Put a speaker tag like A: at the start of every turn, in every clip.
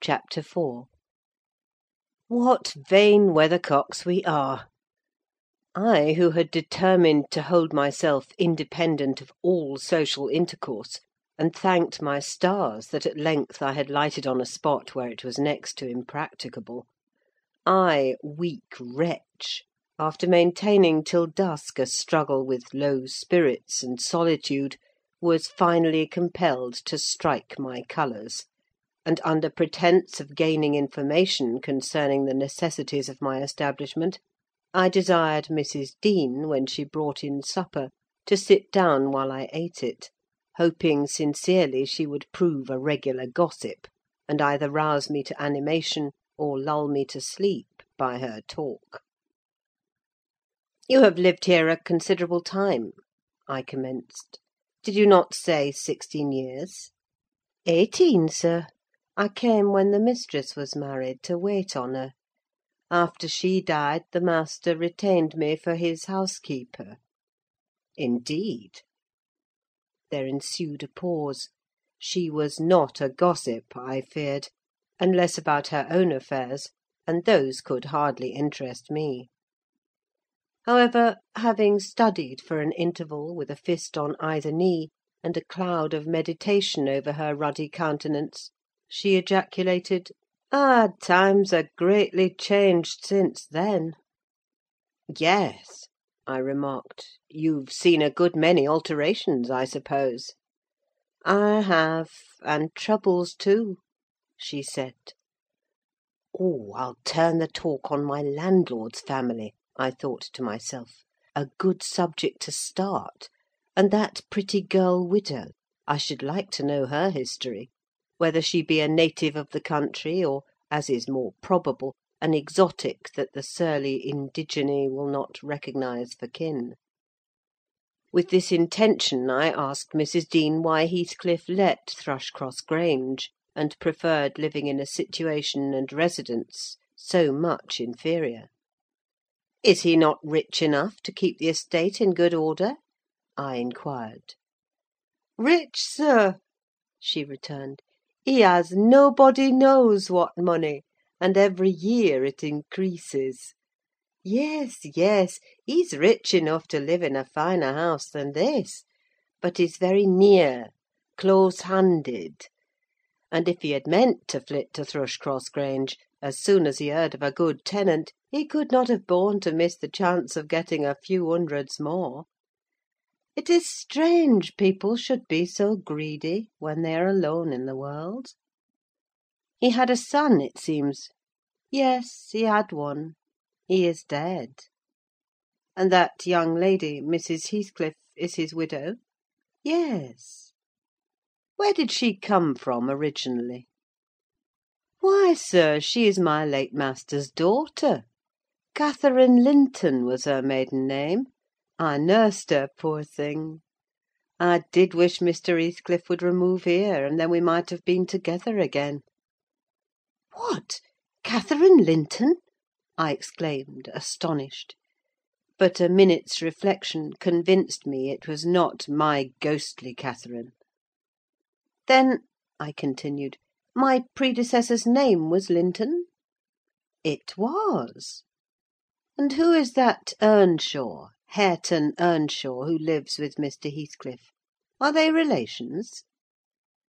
A: CHAPTER IV What vain weathercocks we are! I, who had determined to hold myself independent of all social intercourse, and thanked my stars that at length I had lighted on a spot where it was next to impracticable—I, weak wretch, after maintaining till dusk a struggle with low spirits and solitude, was finally compelled to strike my colours; and, under pretence of gaining information concerning the necessities of my establishment, I desired Mrs. Dean, when she brought in supper, to sit down while I ate it, hoping sincerely she would prove a regular gossip, and either rouse me to animation or lull me to sleep by her talk. "You have lived here a considerable time," I commenced. "Did you not say sixteen years?" "Eighteen, sir. I came when the mistress was married, to wait on her. After she died, the master retained me for his housekeeper." "Indeed!" There ensued a pause: she was not a gossip, I feared; unless about her own affairs, and those could hardly interest me. However, having studied for an interval, with a fist on either knee, and a cloud of meditation over her ruddy countenance, she ejaculated, "Ah, times are greatly changed since then!" "Yes," I remarked, "you've seen a good many alterations, I suppose?" "I have; and troubles too," she said. "Oh, I'll turn the talk on my landlord's family," I thought to myself. "A good subject to start: and that pretty girl widow, I should like to know her history; whether she be a native of the country, or, as is more probable, an exotic that the surly indigene will not recognise for kin." With this intention I asked Mrs. Dean why Heathcliff let Thrushcross Grange, and preferred living in a situation and residence so much inferior. "Is he not rich enough to keep the estate in good order?" I inquired. "Rich, sir!" she returned. "He has nobody knows what money, and every year it increases. Yes, yes, he's rich enough to live in a finer house than this; but he's very near, close handed; and if he had meant to flit to Thrushcross Grange, as soon as he heard of a good tenant, he could not have borne to miss the chance of getting a few hundreds more. It is strange people should be so greedy, when they are alone in the world. He had a son, it seems. Yes, he had one. He is dead." "And that young lady, Mrs. Heathcliff, is his widow?" "Yes." "Where did she come from originally?" "Why, sir, she is my late master's daughter. Catherine Linton was her maiden name. I nursed her, poor thing. I did wish Mr. Heathcliff would remove here, and then we might have been together again." "What! Catherine Linton?" I exclaimed, astonished. But a minute's reflection convinced me it was not my ghostly Catherine. "Then," I continued, "my predecessor's name was Linton?" "It was." "And who is that Earnshaw? Hareton Earnshaw, who lives with Mr. Heathcliff. Are they relations?"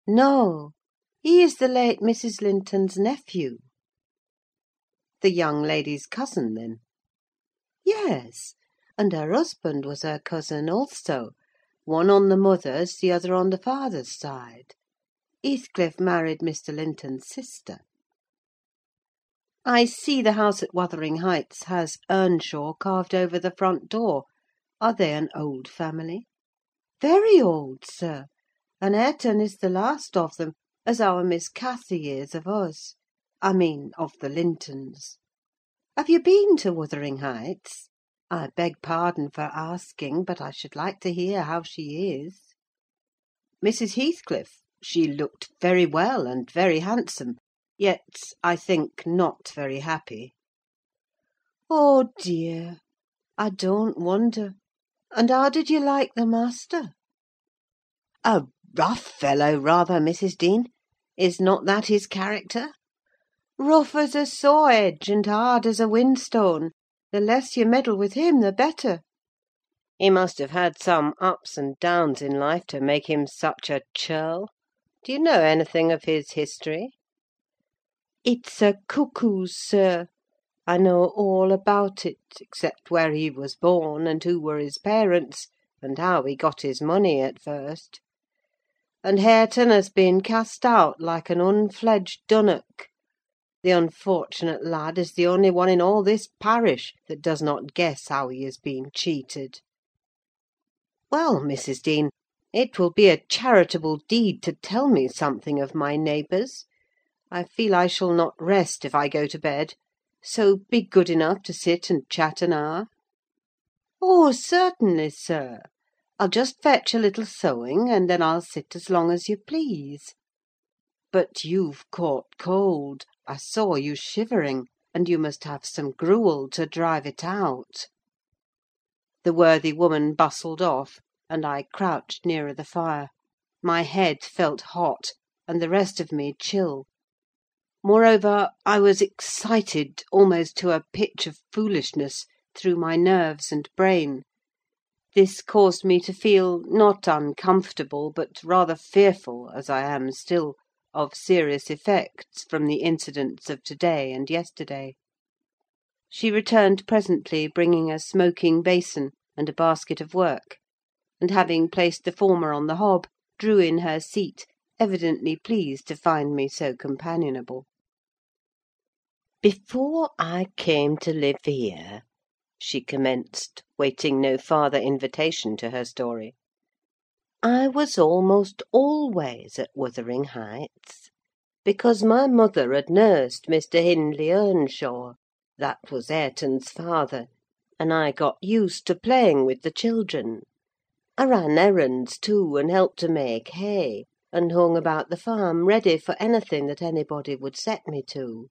A: "No; he is the late Mrs. Linton's nephew." "The young lady's cousin, then?" "Yes; and her husband was her cousin also: one on the mother's, the other on the father's side. Heathcliff married Mr. Linton's sister." "I see the house at Wuthering Heights has Earnshaw carved over the front door: are they an old family?" "Very old, sir; and Hareton is the last of them, as our Miss Cathy is of us: I mean, of the Lintons. Have you been to Wuthering Heights? I beg pardon for asking, but I should like to hear how she is." "Mrs. Heathcliff? She looked very well, and very handsome; yet, I think, not very happy." "Oh, dear! I don't wonder. And how did you like the master?" "A rough fellow, rather, Mrs. Dean: is not that his character? Rough as a saw edge, and hard as a whinstone: the less you meddle with him the better." "He must have had some ups and downs in life to make him such a churl. Do you know anything of his history?" "It's a cuckoo's, sir. I know all about it, except where he was born, and who were his parents, and how he got his money at first. And Hareton has been cast out like an unfledged dunnock. The unfortunate lad is the only one in all this parish that does not guess how he has been cheated." "Well, Mrs. Dean, it will be a charitable deed to tell me something of my neighbours. I feel I shall not rest if I go to bed; so be good enough to sit and chat an hour." "Oh, certainly, sir. I'll just fetch a little sewing, and then I'll sit as long as you please. But you've caught cold: I saw you shivering, and you must have some gruel to drive it out." The worthy woman bustled off, and I crouched nearer the fire: my head felt hot, and the rest of me chill. Moreover, I was excited almost to a pitch of foolishness through my nerves and brain. This caused me to feel, not uncomfortable, but rather fearful, as I am still, of serious effects from the incidents of to day and yesterday. She returned presently, bringing a smoking basin and a basket of work and having placed the former on the hob, drew in her seat, evidently pleased to find me so companionable. "Before I came to live here," she commenced, waiting no farther invitation to her story, "I was almost always at Wuthering Heights, because my mother had nursed Mr. Hindley Earnshaw: that was Hareton's father, and I got used to playing with the children. I ran errands, too, and helped to make hay, and hung about the farm, ready for anything that anybody would set me to.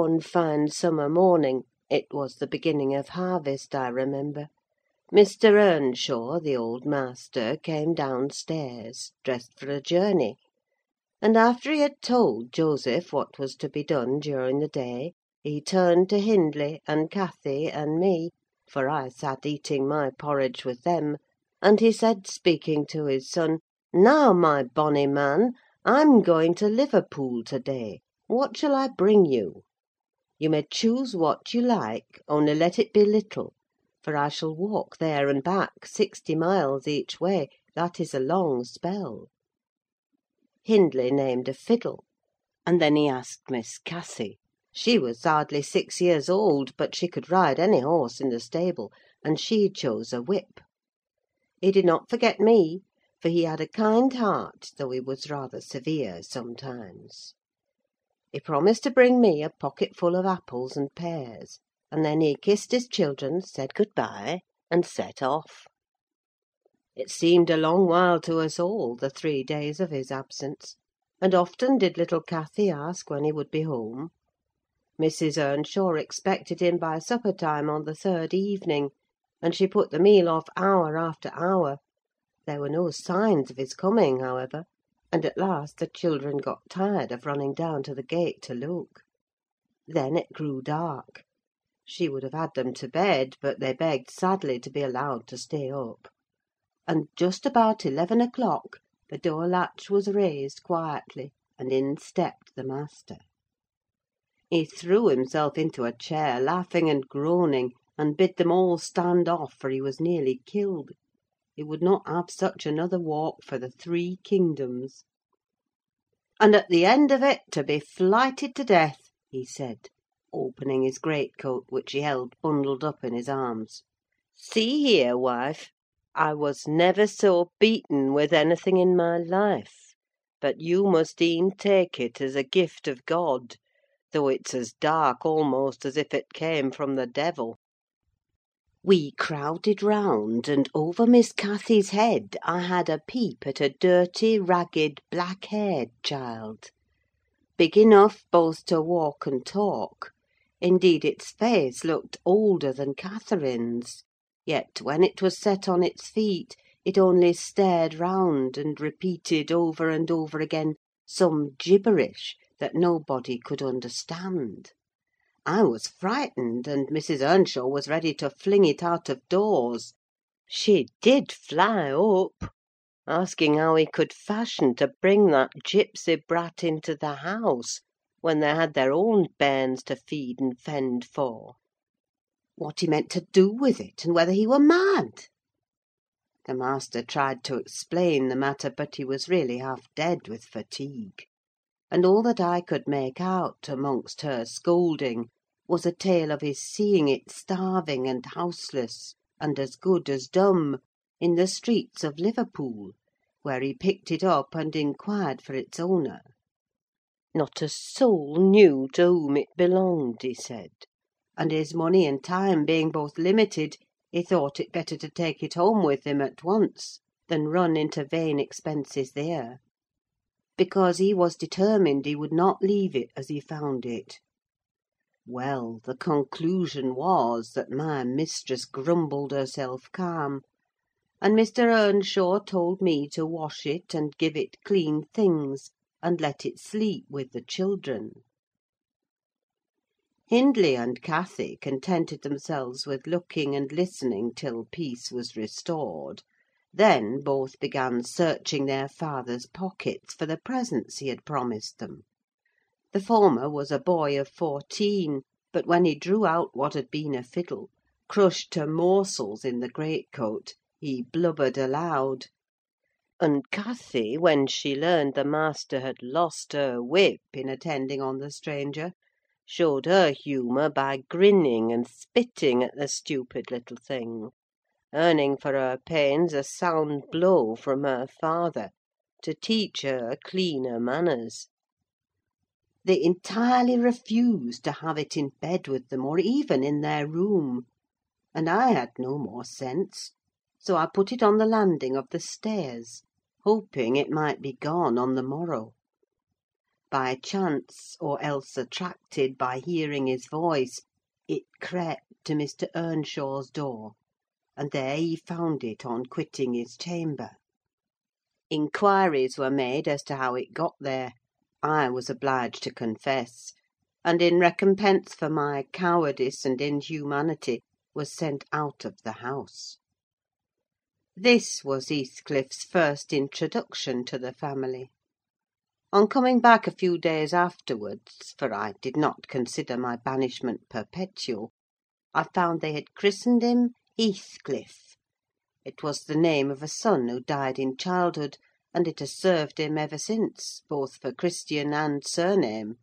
A: One fine summer morning—it was the beginning of harvest, I remember—Mr. Earnshaw, the old master, came downstairs, dressed for a journey; and after he had told Joseph what was to be done during the day, he turned to Hindley, and Cathy, and me, for I sat eating my porridge with them, and he said, speaking to his son, "Now, my bonny man, I'm going to Liverpool to day: what shall I bring you? You may choose what you like, only let it be little, for I shall walk there and back, sixty miles each way: that is a long spell." Hindley named a fiddle, and then he asked Miss Cathy: she was hardly six years old, but she could ride any horse in the stable, and she chose a whip. He did not forget me, for he had a kind heart, though he was rather severe sometimes. He promised to bring me a pocketful of apples and pears, and then he kissed his children, said good bye, and set off. It seemed a long while to us all, the three days of his absence; and often did little Cathy ask when he would be home. Mrs. Earnshaw expected him by supper time on the third evening, and she put the meal off hour after hour: there were no signs of his coming, however, and at last the children got tired of running down to the gate to look. Then it grew dark: she would have had them to bed, but they begged sadly to be allowed to stay up; and just about eleven o'clock the door latch was raised quietly, and in stepped the master. He threw himself into a chair, laughing and groaning, and bid them all stand off, for he was nearly killed: he would not have such another walk for the three kingdoms. "And at the end of it, to be flighted to death!" he said, opening his greatcoat, which he held bundled up in his arms. "See here, wife! I was never so beaten with anything in my life; but you must e'en take it as a gift of God, though it's as dark almost as if it came from the devil." We crowded round, and over Miss Cathy's head I had a peep at a dirty, ragged, black haired child; big enough both to walk and talk: indeed, its face looked older than Catherine's; yet, when it was set on its feet, it only stared round, and repeated over and over again some gibberish that nobody could understand. I was frightened, and Mrs. Earnshaw was ready to fling it out of doors. She did fly up, asking how he could fashion to bring that gipsy brat into the house, when they had their own bairns to feed and fend for; what he meant to do with it, and whether he were mad. The master tried to explain the matter, but he was really half dead with fatigue; and all that I could make out, amongst her scolding, was a tale of his seeing it starving and houseless, and as good as dumb, in the streets of Liverpool, where he picked it up and inquired for its owner. Not a soul knew to whom it belonged, he said; and his money and time being both limited, he thought it better to take it home with him at once, than run into vain expenses there; because he was determined he would not leave it as he found it. Well, the conclusion was, that my mistress grumbled herself calm, and Mr. Earnshaw told me to wash it, and give it clean things, and let it sleep with the children. Hindley and Cathy contented themselves with looking and listening till peace was restored; then both began searching their father's pockets for the presents he had promised them. The former was a boy of fourteen, but when he drew out what had been a fiddle, crushed to morsels in the great–coat, he blubbered aloud; and Cathy, when she learned the master had lost her whip in attending on the stranger, showed her humour by grinning and spitting at the stupid little thing, earning for her pains a sound blow from her father, to teach her cleaner manners. They entirely refused to have it in bed with them, or even in their room; and I had no more sense, so I put it on the landing of the stairs, hoping it might be gone on the morrow. By chance, or else attracted by hearing his voice, it crept to Mr. Earnshaw's door, and there he found it on quitting his chamber. Inquiries were made as to how it got there: I was obliged to confess; and in recompense for my cowardice and inhumanity, was sent out of the house. This was Heathcliff's first introduction to the family. On coming back a few days afterwards, for I did not consider my banishment perpetual, I found they had christened him Heathcliff: it was the name of a son who died in childhood, and it has served him ever since, both for Christian and surname.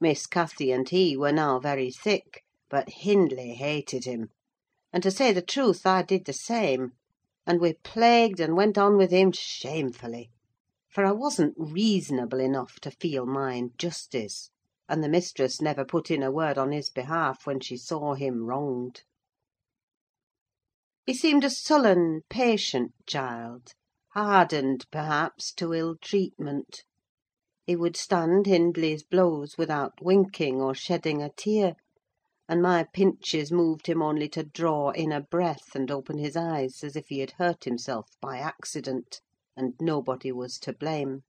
A: Miss Cathy and he were now very thick, but Hindley hated him; and to say the truth, I did the same; and we plagued and went on with him shamefully for I wasn't reasonable enough to feel my injustice, and the mistress never put in a word on his behalf when she saw him wronged. He seemed a sullen, patient child, hardened, perhaps, to ill treatment. He would stand Hindley's blows without winking or shedding a tear, and my pinches moved him only to draw in a breath and open his eyes, as if he had hurt himself by accident and nobody was to blame.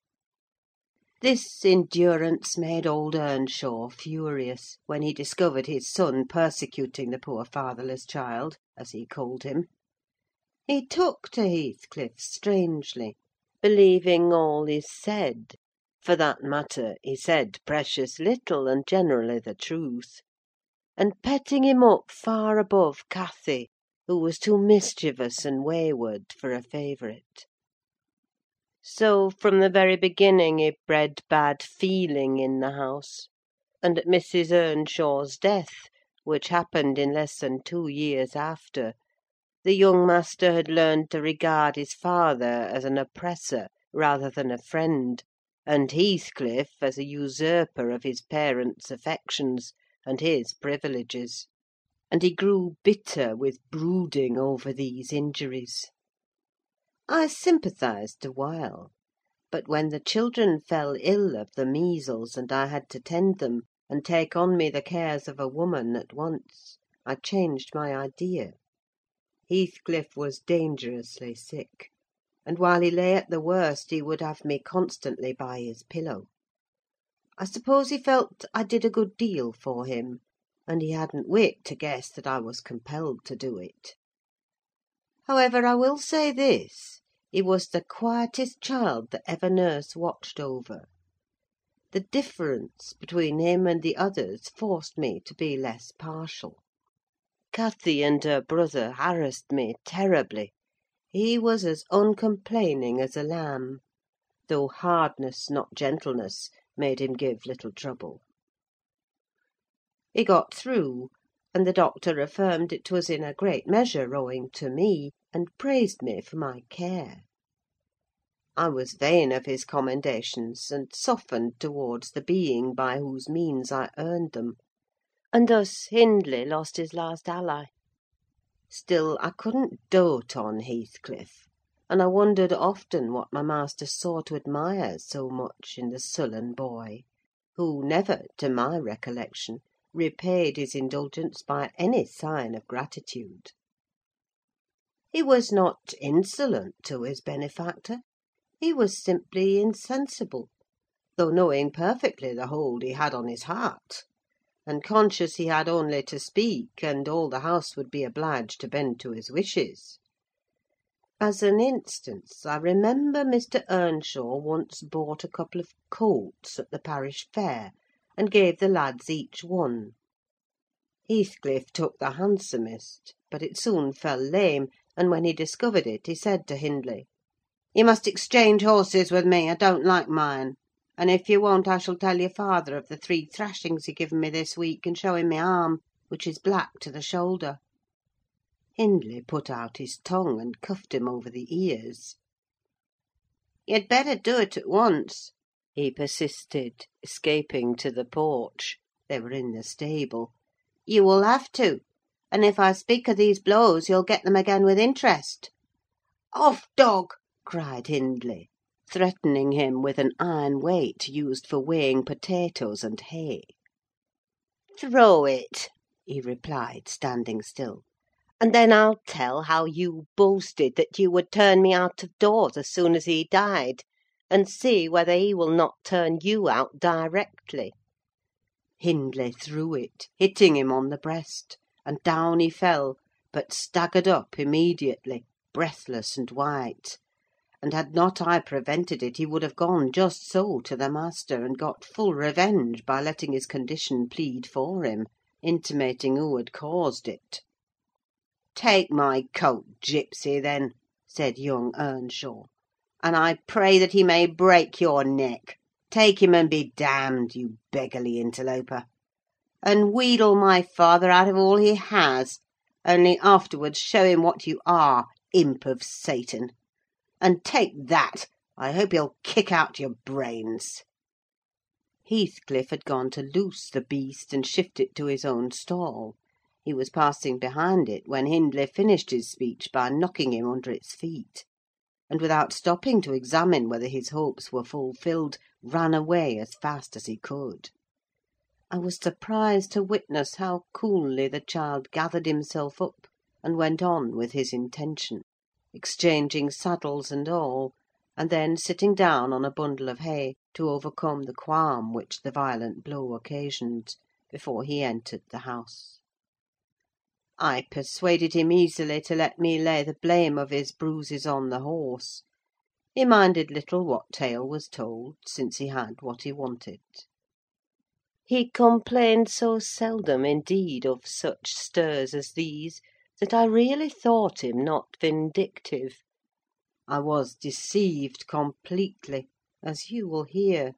A: This endurance made old Earnshaw furious, when he discovered his son persecuting the poor fatherless child, as he called him. He took to Heathcliff strangely, believing all he said: for that matter, he said precious little, and generally the truth; and petting him up far above Cathy, who was too mischievous and wayward for a favourite. So, from the very beginning, he bred bad feeling in the house; and at Mrs. Earnshaw's death, which happened in less than two years after, the young master had learned to regard his father as an oppressor rather than a friend, and Heathcliff as a usurper of his parent's affections and his privileges; and he grew bitter with brooding over these injuries. I sympathised awhile; but when the children fell ill of the measles, and I had to tend them, and take on me the cares of a woman, at once, I changed my idea. Heathcliff was dangerously sick, and while he lay at the worst he would have me constantly by his pillow. I suppose he felt I did a good deal for him, and he hadn't wit to guess that I was compelled to do it. However, I will say this: he was the quietest child that ever nurse watched over. The difference between him and the others forced me to be less partial. Cathy and her brother harassed me terribly: he was as uncomplaining as a lamb; though hardness, not gentleness, made him give little trouble. He got through, and the doctor affirmed it was in a great measure owing to me, and praised me for my care. I was vain of his commendations, and softened towards the being by whose means I earned them; and thus Hindley lost his last ally. Still, I couldn't dote on Heathcliff, and I wondered often what my master saw to admire so much in the sullen boy, who never, to my recollection, repaid his indulgence by any sign of gratitude. He was not insolent to his benefactor: he was simply insensible, though knowing perfectly the hold he had on his heart, and conscious he had only to speak, and all the house would be obliged to bend to his wishes. As an instance, I remember Mr. Earnshaw once bought a couple of colts at the parish fair, and gave the lads each one. Heathcliff took the handsomest, but it soon fell lame, and when he discovered it, he said to Hindley, "You must exchange horses with me: I don't like mine; and if you won't, I shall tell your father of the three thrashings you've given me this week, and show him my arm, which is black to the shoulder." Hindley put out his tongue, and cuffed him over the ears. "You'd better do it at once," he persisted, escaping to the porch: they were in the stable. "You will have to; and if I speak of these blows, you'll get them again with interest." "Off, dog!" cried Hindley, threatening him with an iron weight used for weighing potatoes and hay. "Throw it," he replied, standing still, "and then I'll tell how you boasted that you would turn me out of doors as soon as he died, and see whether he will not turn you out directly." Hindley threw it, hitting him on the breast, and down he fell, but staggered up immediately, breathless and white; and had not I prevented it, he would have gone just so to the master, and got full revenge by letting his condition plead for him, intimating who had caused it. "Take my coat, gipsy, then," said young Earnshaw, "and I pray that he may break your neck. Take him and be damned, you beggarly interloper! And wheedle my father out of all he has; only afterwards show him what you are, imp of Satan! And take that! I hope he'll kick out your brains." Heathcliff had gone to loose the beast and shift it to his own stall: he was passing behind it when Hindley finished his speech by knocking him under its feet; and without stopping to examine whether his hopes were fulfilled, ran away as fast as he could. I was surprised to witness how coolly the child gathered himself up and went on with his intention exchanging saddles and all, and then sitting down on a bundle of hay to overcome the qualm which the violent blow occasioned, before he entered the house. I persuaded him easily to let me lay the blame of his bruises on the horse: he minded little what tale was told, since he had what he wanted. He complained so seldom, indeed, of such stirs as these, that I really thought him not vindictive. I was deceived completely, as you will hear.